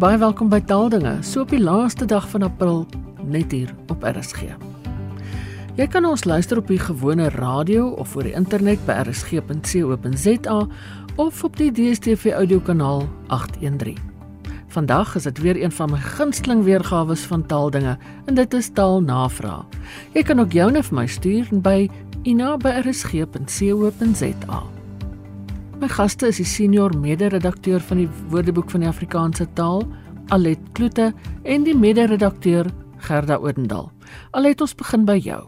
baie welkom by Taaldinge, so op die laaste dag van April net hier op RSG. Jy kan ons luister op die gewone radio of oor die internet by rsg.co.za of op die DStv audiokanaal 813. Vandag is dit weer een van my gunsteling weergawe van Taaldinge en dit is Taalnavraag. Jy kan ook joune vir my stuur by ina@rsg.co.za. My gaste is die senior mede-redakteur van die Woordeboek van die Afrikaanse taal, Alet Kloete, en die mede-redakteur Gerda Oudendal. Alet, ons begin by jou.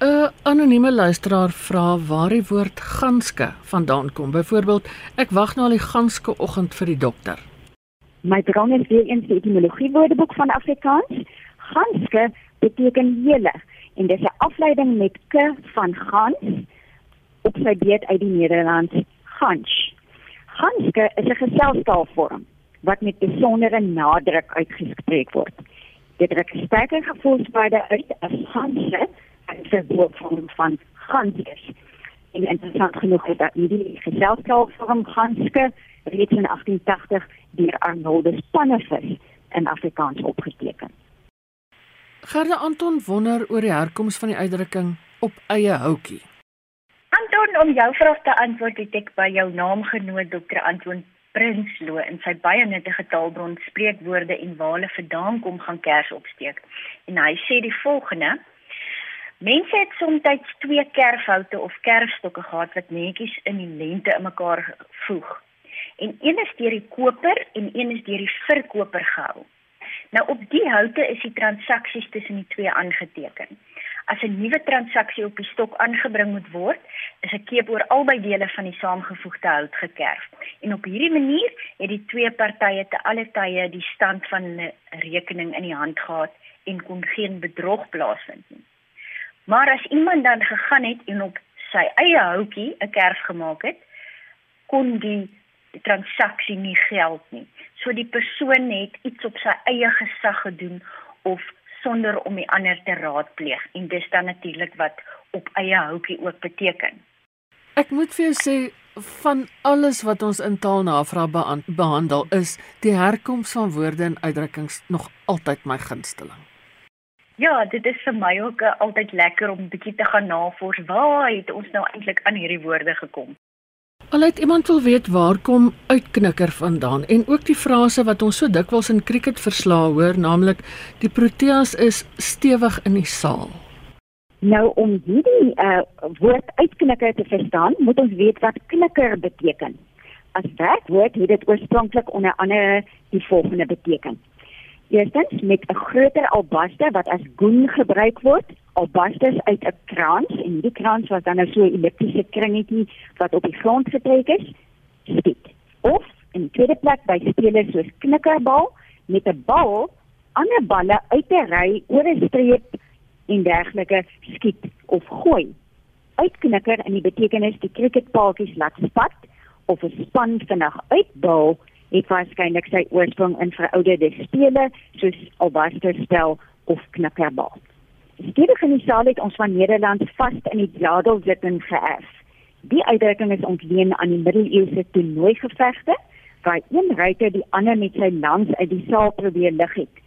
'n Anonieme luisteraar vra waar die woord ganske vandaan kom. Byvoorbeeld, ek wag nou al die ganske oggend vir die dokter. My bron is weer eens die etimologie Woordeboek van Afrikaans. Ganske beteken hele en dit is 'n afleiding met k van gans op sy beurt uit die Nederlands gans. Ganske is 'n geselskapvorm wat met besondere nadruk uitgespreek word. Dit druk sterker gevoelswaarde uit as ganse en verwoord vorm van gansies. En interessant genoeg is dat die geselskapvorm ganske reeds in 1880 deur Arnoldus Pannevis in Afrikaans opgeteken. Gerda Anton wonder oor die herkoms van die uitdrukking op eie houtjie. Anton, om jou vraag te antwoord, het ek by jou naamgenoot Dr. Anton Prinsloo in sy baie nuttige taalbron spreekwoorde en wale vandaan kom gaan kers opsteek. En hy sê die volgende: Mense het soms twee kerfhoute of kerfstokke gehad wat netjies in die lente in mekaar voeg. En een is deur die koper en een is deur die verkoper gehou. Nou op die houte is die transaksies tussen die twee aangeteken as 'n nuwe transaksie op die stok aangebring moet word, is 'n keep oor albei dele van die saamgevoegde hout gekerf. En op hierdie manier het die twee partye te alle tye die stand van 'n rekening in die hand gehad en kon geen bedrog plaasvind nie. Maar as iemand dan gegaan het en op sy eie houtjie 'n kerf gemaak het, kon die die transaksie nie geld nie. So die persoon het iets op sy eie gesag gedoen of sonder om die ander te raadpleeg en dis dan natuurlik wat op eie houtjie ook beteken. Ek moet vir jou sê van alles wat ons in taalnavraag behandel is die herkoms van woorde en uitdrukkings nog altyd my gunsteling. Ja, dit is vir my ook altyd lekker om bietjie te gaan navors. Waar het ons nou eintlik aan hierdie woorde gekom? Alhoewel iemand wil weet waar kom uitknikker vandaan en ook die frase wat ons so dikwels in cricket verslae hoor, naamlik die Proteas is stewig in die saal. Nou om hierdie uh, woord uitknikker te verstaan, moet ons weet wat knikker beteken. As werkwoord het dit oorspronklik onder andere die volgende beteken: Eerstens met 'n groter albaster wat as goen gebruik word, albasters uit 'n krans en die krans was dan nou so 'n elliptiese kringetjie wat op die grond getrek is, skiet. Of in tweede plek by spelers soos knikkerbal met 'n bal ander balle uit 'n ry oor 'n streep en dergelike skiet of gooi. Uitknikker in die betekenis die cricketpaaltjies laat spat of 'n span vinnig uitbal het waarskynlik sy oorsprong in verouderde spele soos albasterspel of knikkerbal. Stewig in die saal het ons van Nederland vas in die zadel zitten geërf. Die uitdrukking is ontleen aan die middeleeuse toernooigevegte waar een ruiter die ander met sy lans uit die saal probeer lig het.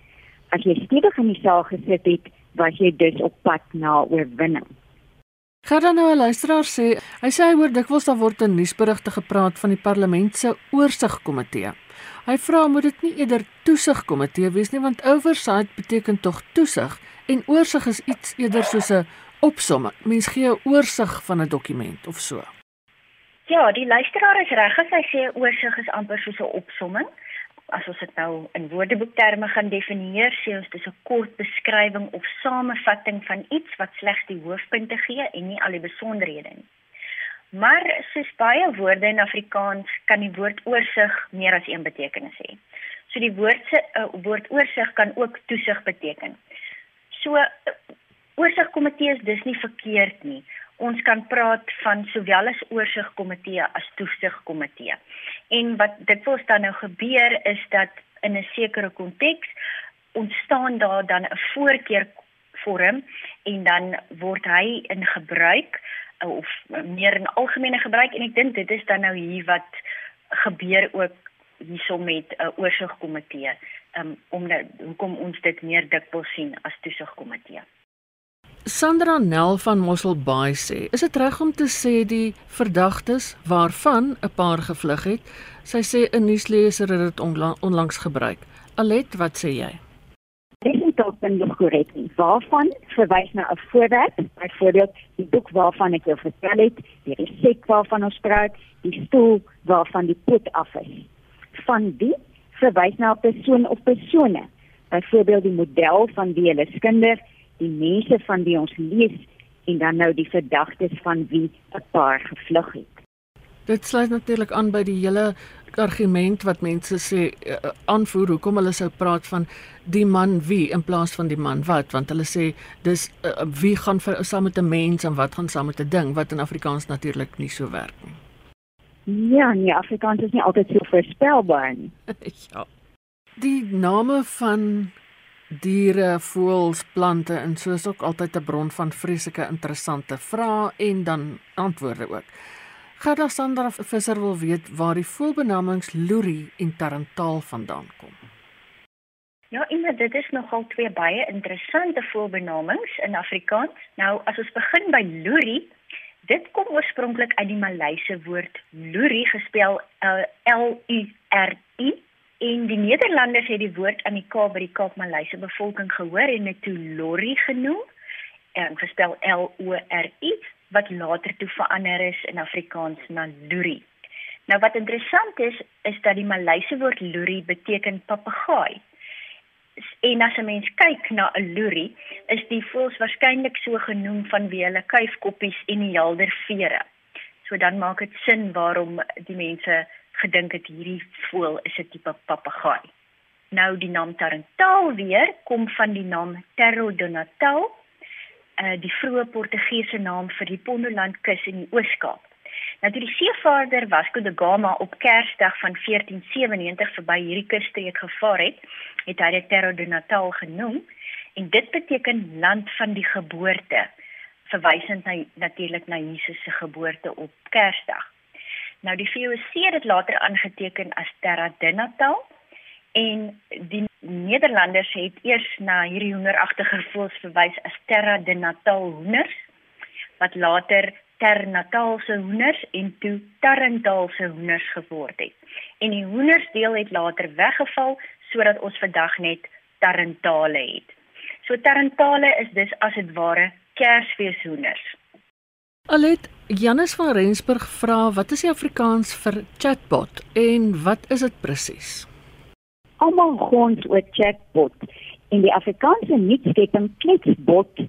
As jy stewig in die saal gesit het, was jy dus op pad na oorwinning. Gaan nou 'n luisteraar sê, hy sê hy hoor dikwels daar word in nuusberigte gepraat van die parlement se oorsigkomitee. Hy vra moet dit nie eerder toesigkomitee wees nie want oversight beteken tog toesig en oorsig is iets eerder soos 'n opsomming. Mens gee 'n oorsig van 'n dokument of so. Ja, die luisteraar is reg as hy sê oorsig is amper soos 'n opsomming as ons dit nou in woordeboekterme gaan definieer, sê ons dis 'n kort beskrywing of samevatting van iets wat slegs die hoofpunte gee en nie al die besonderhede nie. Maar soos baie woorde in Afrikaans kan die woord oorsig meer as een betekenis hê. So die woord se uh, woord oorsig kan ook toesig beteken. So oorsigkomitee is dis nie verkeerd nie. Ons kan praat van sowel as oorsigkomitee as toesigkomitee. En wat dit wels dan nou gebeur is dat in 'n sekere konteks ontstaan daar dan 'n voorkeur vorm en dan word hy in gebruik of meer in algemene gebruik. En ek dink dit is dan nou hier wat gebeur ook hiersom met 'n uh, oorsigkomitee um, om dat hoekom ons dit meer dikwels sien as toesigkomitee. Sandra Nel van Mosselbaai sê, is dit reg om te sê die verdagtes waarvan 'n paar gevlug het, sy sê 'n nuusleser het dit onlangs gebruik. Alet, wat sê jy? definitief korrek nie. Waarvan verwys na 'n voorwerp, byvoorbeeld die boek waarvan ek jou vertel het, die resep waarvan ons praat, die stoel waarvan die pot af is. Van die verwys na 'n persoon of persone, byvoorbeeld die model van wie hulle skinder, die mense van wie ons lees en dan nou die verdagtes van wie 'n paar gevlug het. Dit sluit natuurlik aan by die hele argument wat mense sê uh, aanvoer hoekom hulle sou praat van die man wie in plaas van die man wat want hulle sê dis uh, wie gaan vir saam met 'n mens en wat gaan saam met 'n ding wat in Afrikaans natuurlik nie so werk nie. Ja, nee, Afrikaans is nie altyd so voorspelbaar nie. ja. Die name van diere, voëls, plante en soos ook altyd 'n bron van vreeslike interessante vrae en dan antwoorde ook. Gerda Sandra Visser wil weet waar die voelbenamings loerie en tarantaal vandaan kom. Ja, en dit is nogal twee baie interessante voelbenamings in Afrikaans. Nou, as ons begin by loerie, dit kom oorspronklik uit die Malayse woord loerie gespel uh, L U R I en die Nederlanders het die woord aan die Kaap by die Kaap Malayse bevolking gehoor en dit toe lorry genoem en gespel L O R I wat later toe verander is in Afrikaans na loerie. Nou wat interessant is, is dat die Malayse woord loerie beteken papegaai. En as 'n mens kyk na 'n loerie, is die voëls waarskynlik so genoem vanweë hulle kuifkoppies en die helder vere. So dan maak dit sin waarom die mense gedink het hierdie voël is 'n tipe papegaai. Nou die naam Tarantaal weer kom van die naam Terro do Natal uh, die vroeë Portugese naam vir die Pondoland kus in die Oos-Kaap. Nou toe die seevaarder Vasco da Gama op Kersdag van 1497 verby hierdie kusstreek gevaar het, het hy dit Terra do Natal genoem en dit beteken land van die geboorte, verwysend na natuurlik na Jesus se geboorte op Kersdag. Nou die VOC het dit later aangeteken as Terra de Natal en die Nederlanders het eers na hierdie hoenderagtige voëls verwys as Terra de Natal hoenders wat later Ter Natalse hoenders en toe Tarantalse hoenders geword het. En die hoendersdeel het later weggeval sodat ons vandag net Tarantale het. So Tarantale is dus as dit ware Kersfeeshoenders. Alet Janus van Rensburg vra wat is die Afrikaans vir chatbot en wat is dit presies? almal gons oor chatbot en die Afrikaanse nuutskepping kletsbot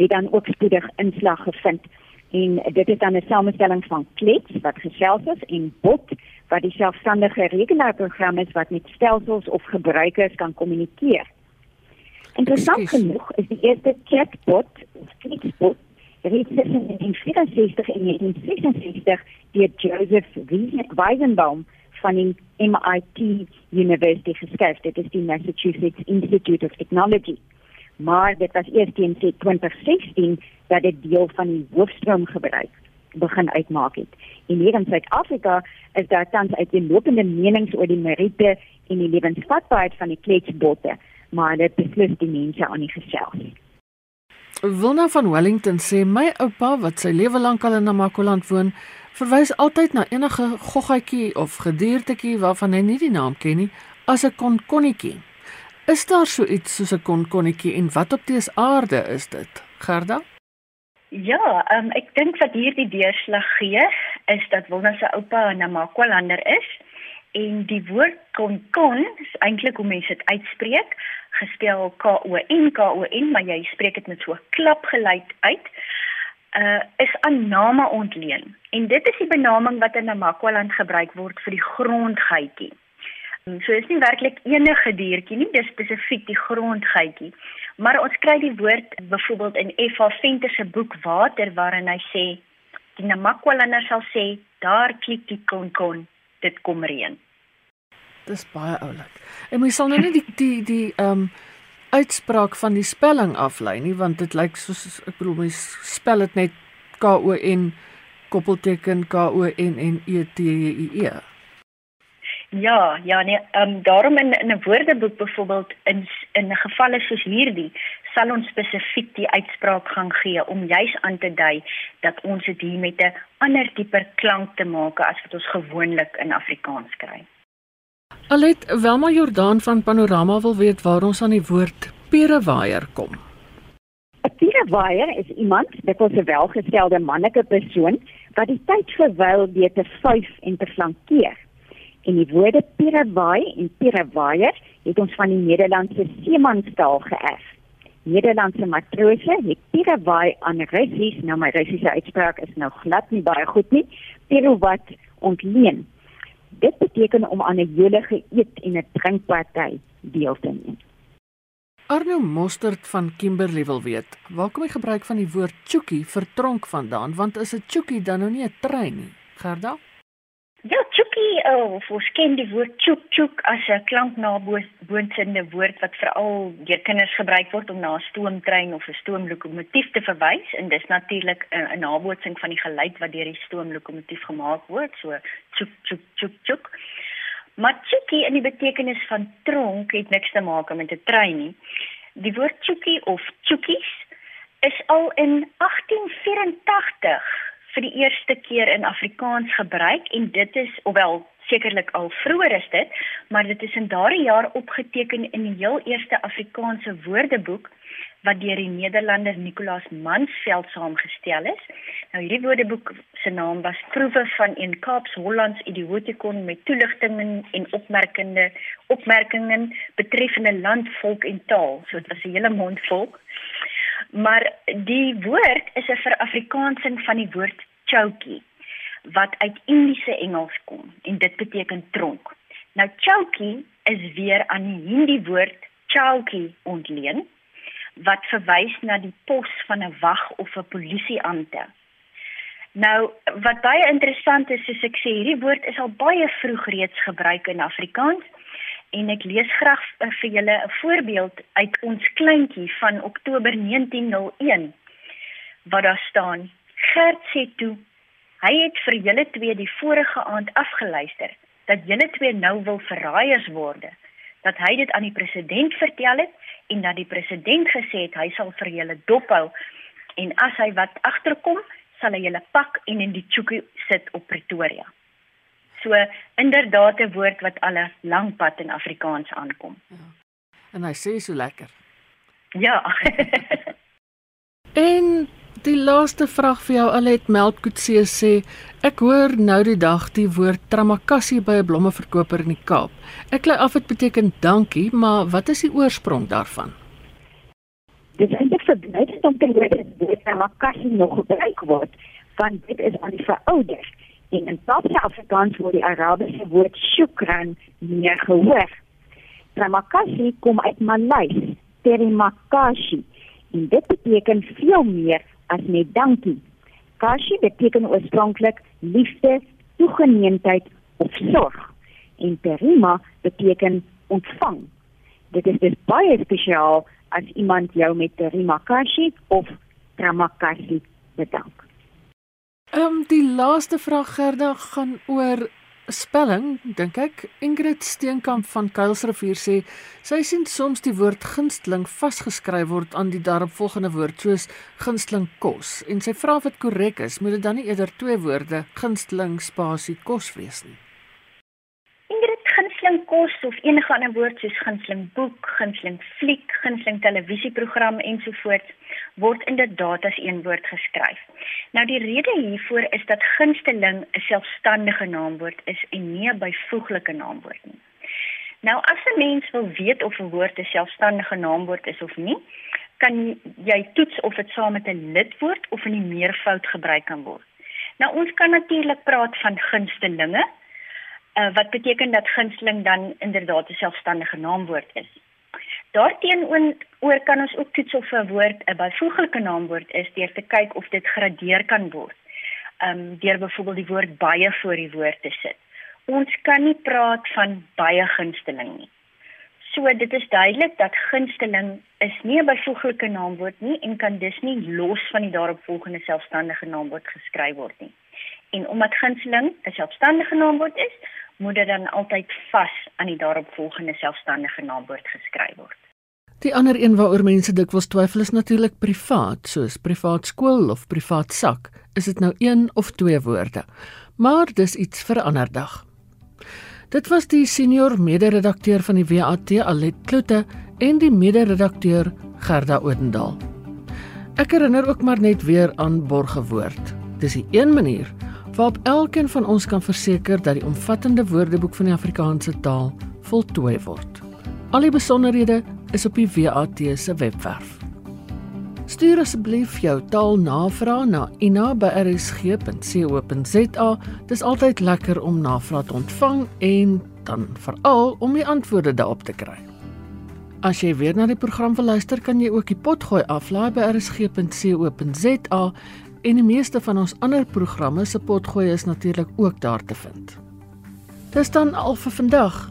het dan ook spoedig inslag gevind en dit is dan 'n samestelling van klets wat gesels is en bot wat die selfstandige rekenaarprogram is wat met stelsels of gebruikers kan kommunikeer. Interessant genoeg is die eerste chatbot of kletsbot reeds in 1964 en 1966 deur Joseph Weizenbaum van die MIT University geskryf. Dit is die Massachusetts Institute of Technology. Maar dit was eers teen 2016 dat dit deel van die hoofstroom gebruik begin uitmaak het. En hier in Suid-Afrika is daar tans uiteenlopende menings oor die meriete en die lewensvatbaarheid van die kletsbotte, maar dit beslis die mense aan die gesels. Wilna van Wellington sê my oupa wat sy lewe lank al in Namakoland woon, verwys altyd na enige goggetjie of gediertetjie waarvan hy nie die naam ken nie as 'n konkonnetjie. Is daar so iets soos 'n konkonnetjie en wat op dese aarde is dit? Gerda? Ja, um, ek dink wat hierdie deurslag gee is dat Wilna se oupa 'n Namakwalander is en die woord konkon is eintlik hoe mense dit uitspreek, gespel K O N K O N, maar jy spreek dit met so 'n klapgeluid uit uh is aan name ontleen. En dit is die benaming wat in Namakwaland gebruik word vir die grondgeitjie. Um, so is nie werklik enige diertjie nie, dis spesifiek die grondgeitjie. Maar ons kry die woord byvoorbeeld in F.A. Venter se boek Water waarin hy sê die Namakwalander sal sê daar klik die konkon, dit kom reën. Dis baie oulik. En mens sal nou net die die die ehm um, uitspraak van die spelling aflei nie want dit lyk soos ek bedoel mens spel dit net K O N koppelteken K O N N E T J I E. Ja, ja nee, ehm um, daarom in in 'n woordeboek byvoorbeeld in in 'n gevalle soos hierdie sal ons spesifiek die uitspraak gaan gee om juis aan te dui dat ons dit hier met 'n ander tipe klank te maak as wat ons gewoonlik in Afrikaans kry. Alet Welma Jordaan van Panorama wil weet waar ons aan die woord perewaier kom. 'n Perewaier is iemand, dit is 'n welgestelde mannelike persoon wat die tyd verwyl deur te vuif en te flankeer. En die woorde pirawai en pirawaier het ons van die Nederlandse seemanstaal geërf. Nederlandse matrose het pirawai aan Russies, nou my Russiese uitspraak is nou glad nie baie goed nie, pirowat ontleen. Dit beteken om aan 'n jolige eet en 'n drinkparty deel te neem. Arno Mostert van Kimberley wil weet, waar kom die gebruik van die woord chookie vir tronk vandaan? Want is 'n chookie dan nou nie 'n trein nie? Gerda? Ja, chookie, oh, ons ken die woord chook chook as 'n klanknabootsende woord wat veral deur kinders gebruik word om na 'n stoomtrein of 'n stoomlokomotief te verwys en dis natuurlik 'n nabootsing van die geluid wat deur die stoomlokomotief gemaak word, so chook chook chook chook. Maar chookie in die betekenis van tronk het niks te maak met 'n trein nie. Die woord chookie of chookies is al in 1884 vir die eerste keer in Afrikaans gebruik en dit is ofwel sekerlik al vroeër is dit, maar dit is in daardie jaar opgeteken in die heel eerste Afrikaanse woordeboek wat deur die Nederlander Nicolaas Mansveld saamgestel is. Nou hierdie woordeboek se naam was Proewe van een Kaaps-Hollands Idiotikon met toeligtinge en opmerkende opmerkings betreffende land, volk en taal. So dit was 'n hele mond vol. Maar die woord is 'n verafrikaansing van die woord choky wat uit Indiese Engels kom en dit beteken tronk. Nou choky is weer aan die Hindi woord chowky ontleen wat verwys na die pos van 'n wag of 'n polisieampte. Nou wat baie interessant is, soos ek sê, hierdie woord is al baie vroeg reeds gebruik in Afrikaans en ek lees graag uh, vir julle 'n voorbeeld uit ons kleintjie van Oktober 1901 wat daar staan. Gert sê toe hy het vir julle twee die vorige aand afgeluister dat julle twee nou wil verraaiers word dat hy dit aan die president vertel het en dat die president gesê het hy sal vir julle dophou en as hy wat agterkom sal hy julle pak en in die tjoekie sit op Pretoria So inderdaad 'n woord wat al 'n lang pad in Afrikaans aankom. Ja. En hy sê so lekker. Ja. en die laaste vraag vir jou Alet Melkkutse sê ek hoor nou die dag die woord tramakassie by 'n blommeverkoper in die Kaap. Ek lê af dit beteken dankie, maar wat is die oorsprong daarvan? Dit is eintlik verblydend om te hoor dat dit tramakassie nog gebruik word, want dit is aan die verouder. En in Suid-Afrikaans word die Arabiese woord shukran meer gehoor. Tramakasi kom uit Maleis, terimakashi, en dit beteken veel meer as net dankie. Kashi beteken oorspronklik liefde, toegeneemdheid of sorg. En terima beteken ontvang. Dit is dus baie spesiaal as iemand jou met terimakashi of tramakasi bedank. Ehm um, die laaste vraag Gerda gaan oor spelling, dink ek. Ingrid Steenkamp van Kuilsrivier sê sy sien soms die woord gunsteling vasgeskryf word aan die daaropvolgende woord soos gunsteling kos en sy vra of dit korrek is, moet dit dan nie eerder twee woorde gunsteling spasie kos wees nie. Ingrid gunsteling kos of enige ander woord soos gunsteling boek, gunsteling fliek, gunsteling televisieprogram ensovoorts word inderdaad as een woord geskryf. Nou die rede hiervoor is dat gunsteling 'n selfstandige naamwoord is en nie 'n byvoeglike naamwoord nie. Nou as 'n mens wil weet of 'n woord 'n selfstandige naamwoord is of nie, kan jy toets of dit saam met 'n lidwoord of in die meervoud gebruik kan word. Nou ons kan natuurlik praat van gunstelinge, uh, wat beteken dat gunsteling dan inderdaad 'n selfstandige naamwoord is. Daarteenoor kan ons ook toets of 'n woord 'n byvoeglike naamwoord is deur te kyk of dit gradeer kan word. Ehm um, deur byvoorbeeld die woord baie voor die woord te sit. Ons kan nie praat van baie gunsteling nie. So dit is duidelik dat gunsteling is nie 'n byvoeglike naamwoord nie en kan dus nie los van die daaropvolgende selfstandige naamwoord geskryf word nie. En omdat gunsteling 'n selfstandige naamwoord is, moet dit dan altyd vas aan die daaropvolgende selfstandige naamwoord geskryf word. Die ander een waaroor mense dikwels twyfel is natuurlik privaat, soos privaat skool of privaat sak. Is dit nou een of twee woorde? Maar dis iets vir 'n ander dag. Dit was die senior mede-redakteur van die WAT, Alet Kloete, en die mede-redakteur Gerda Odendaal. Ek herinner ook maar net weer aan borgewoord. Dis 'n een manier waarop elkeen van ons kan verseker dat die omvattende woordeboek van die Afrikaanse taal voltooi word. Al die besonderhede is op die WAT se webwerf. Stuur asseblief jou taalnavrae na ina@rsg.co.za. Dis altyd lekker om navrae te ontvang en dan veral om die antwoorde daarop te kry. As jy weer na die program wil luister, kan jy ook die potgooi aflaai by rsg.co.za en die meeste van ons ander programme se potgooi is natuurlik ook daar te vind. Dis dan al vir vandag.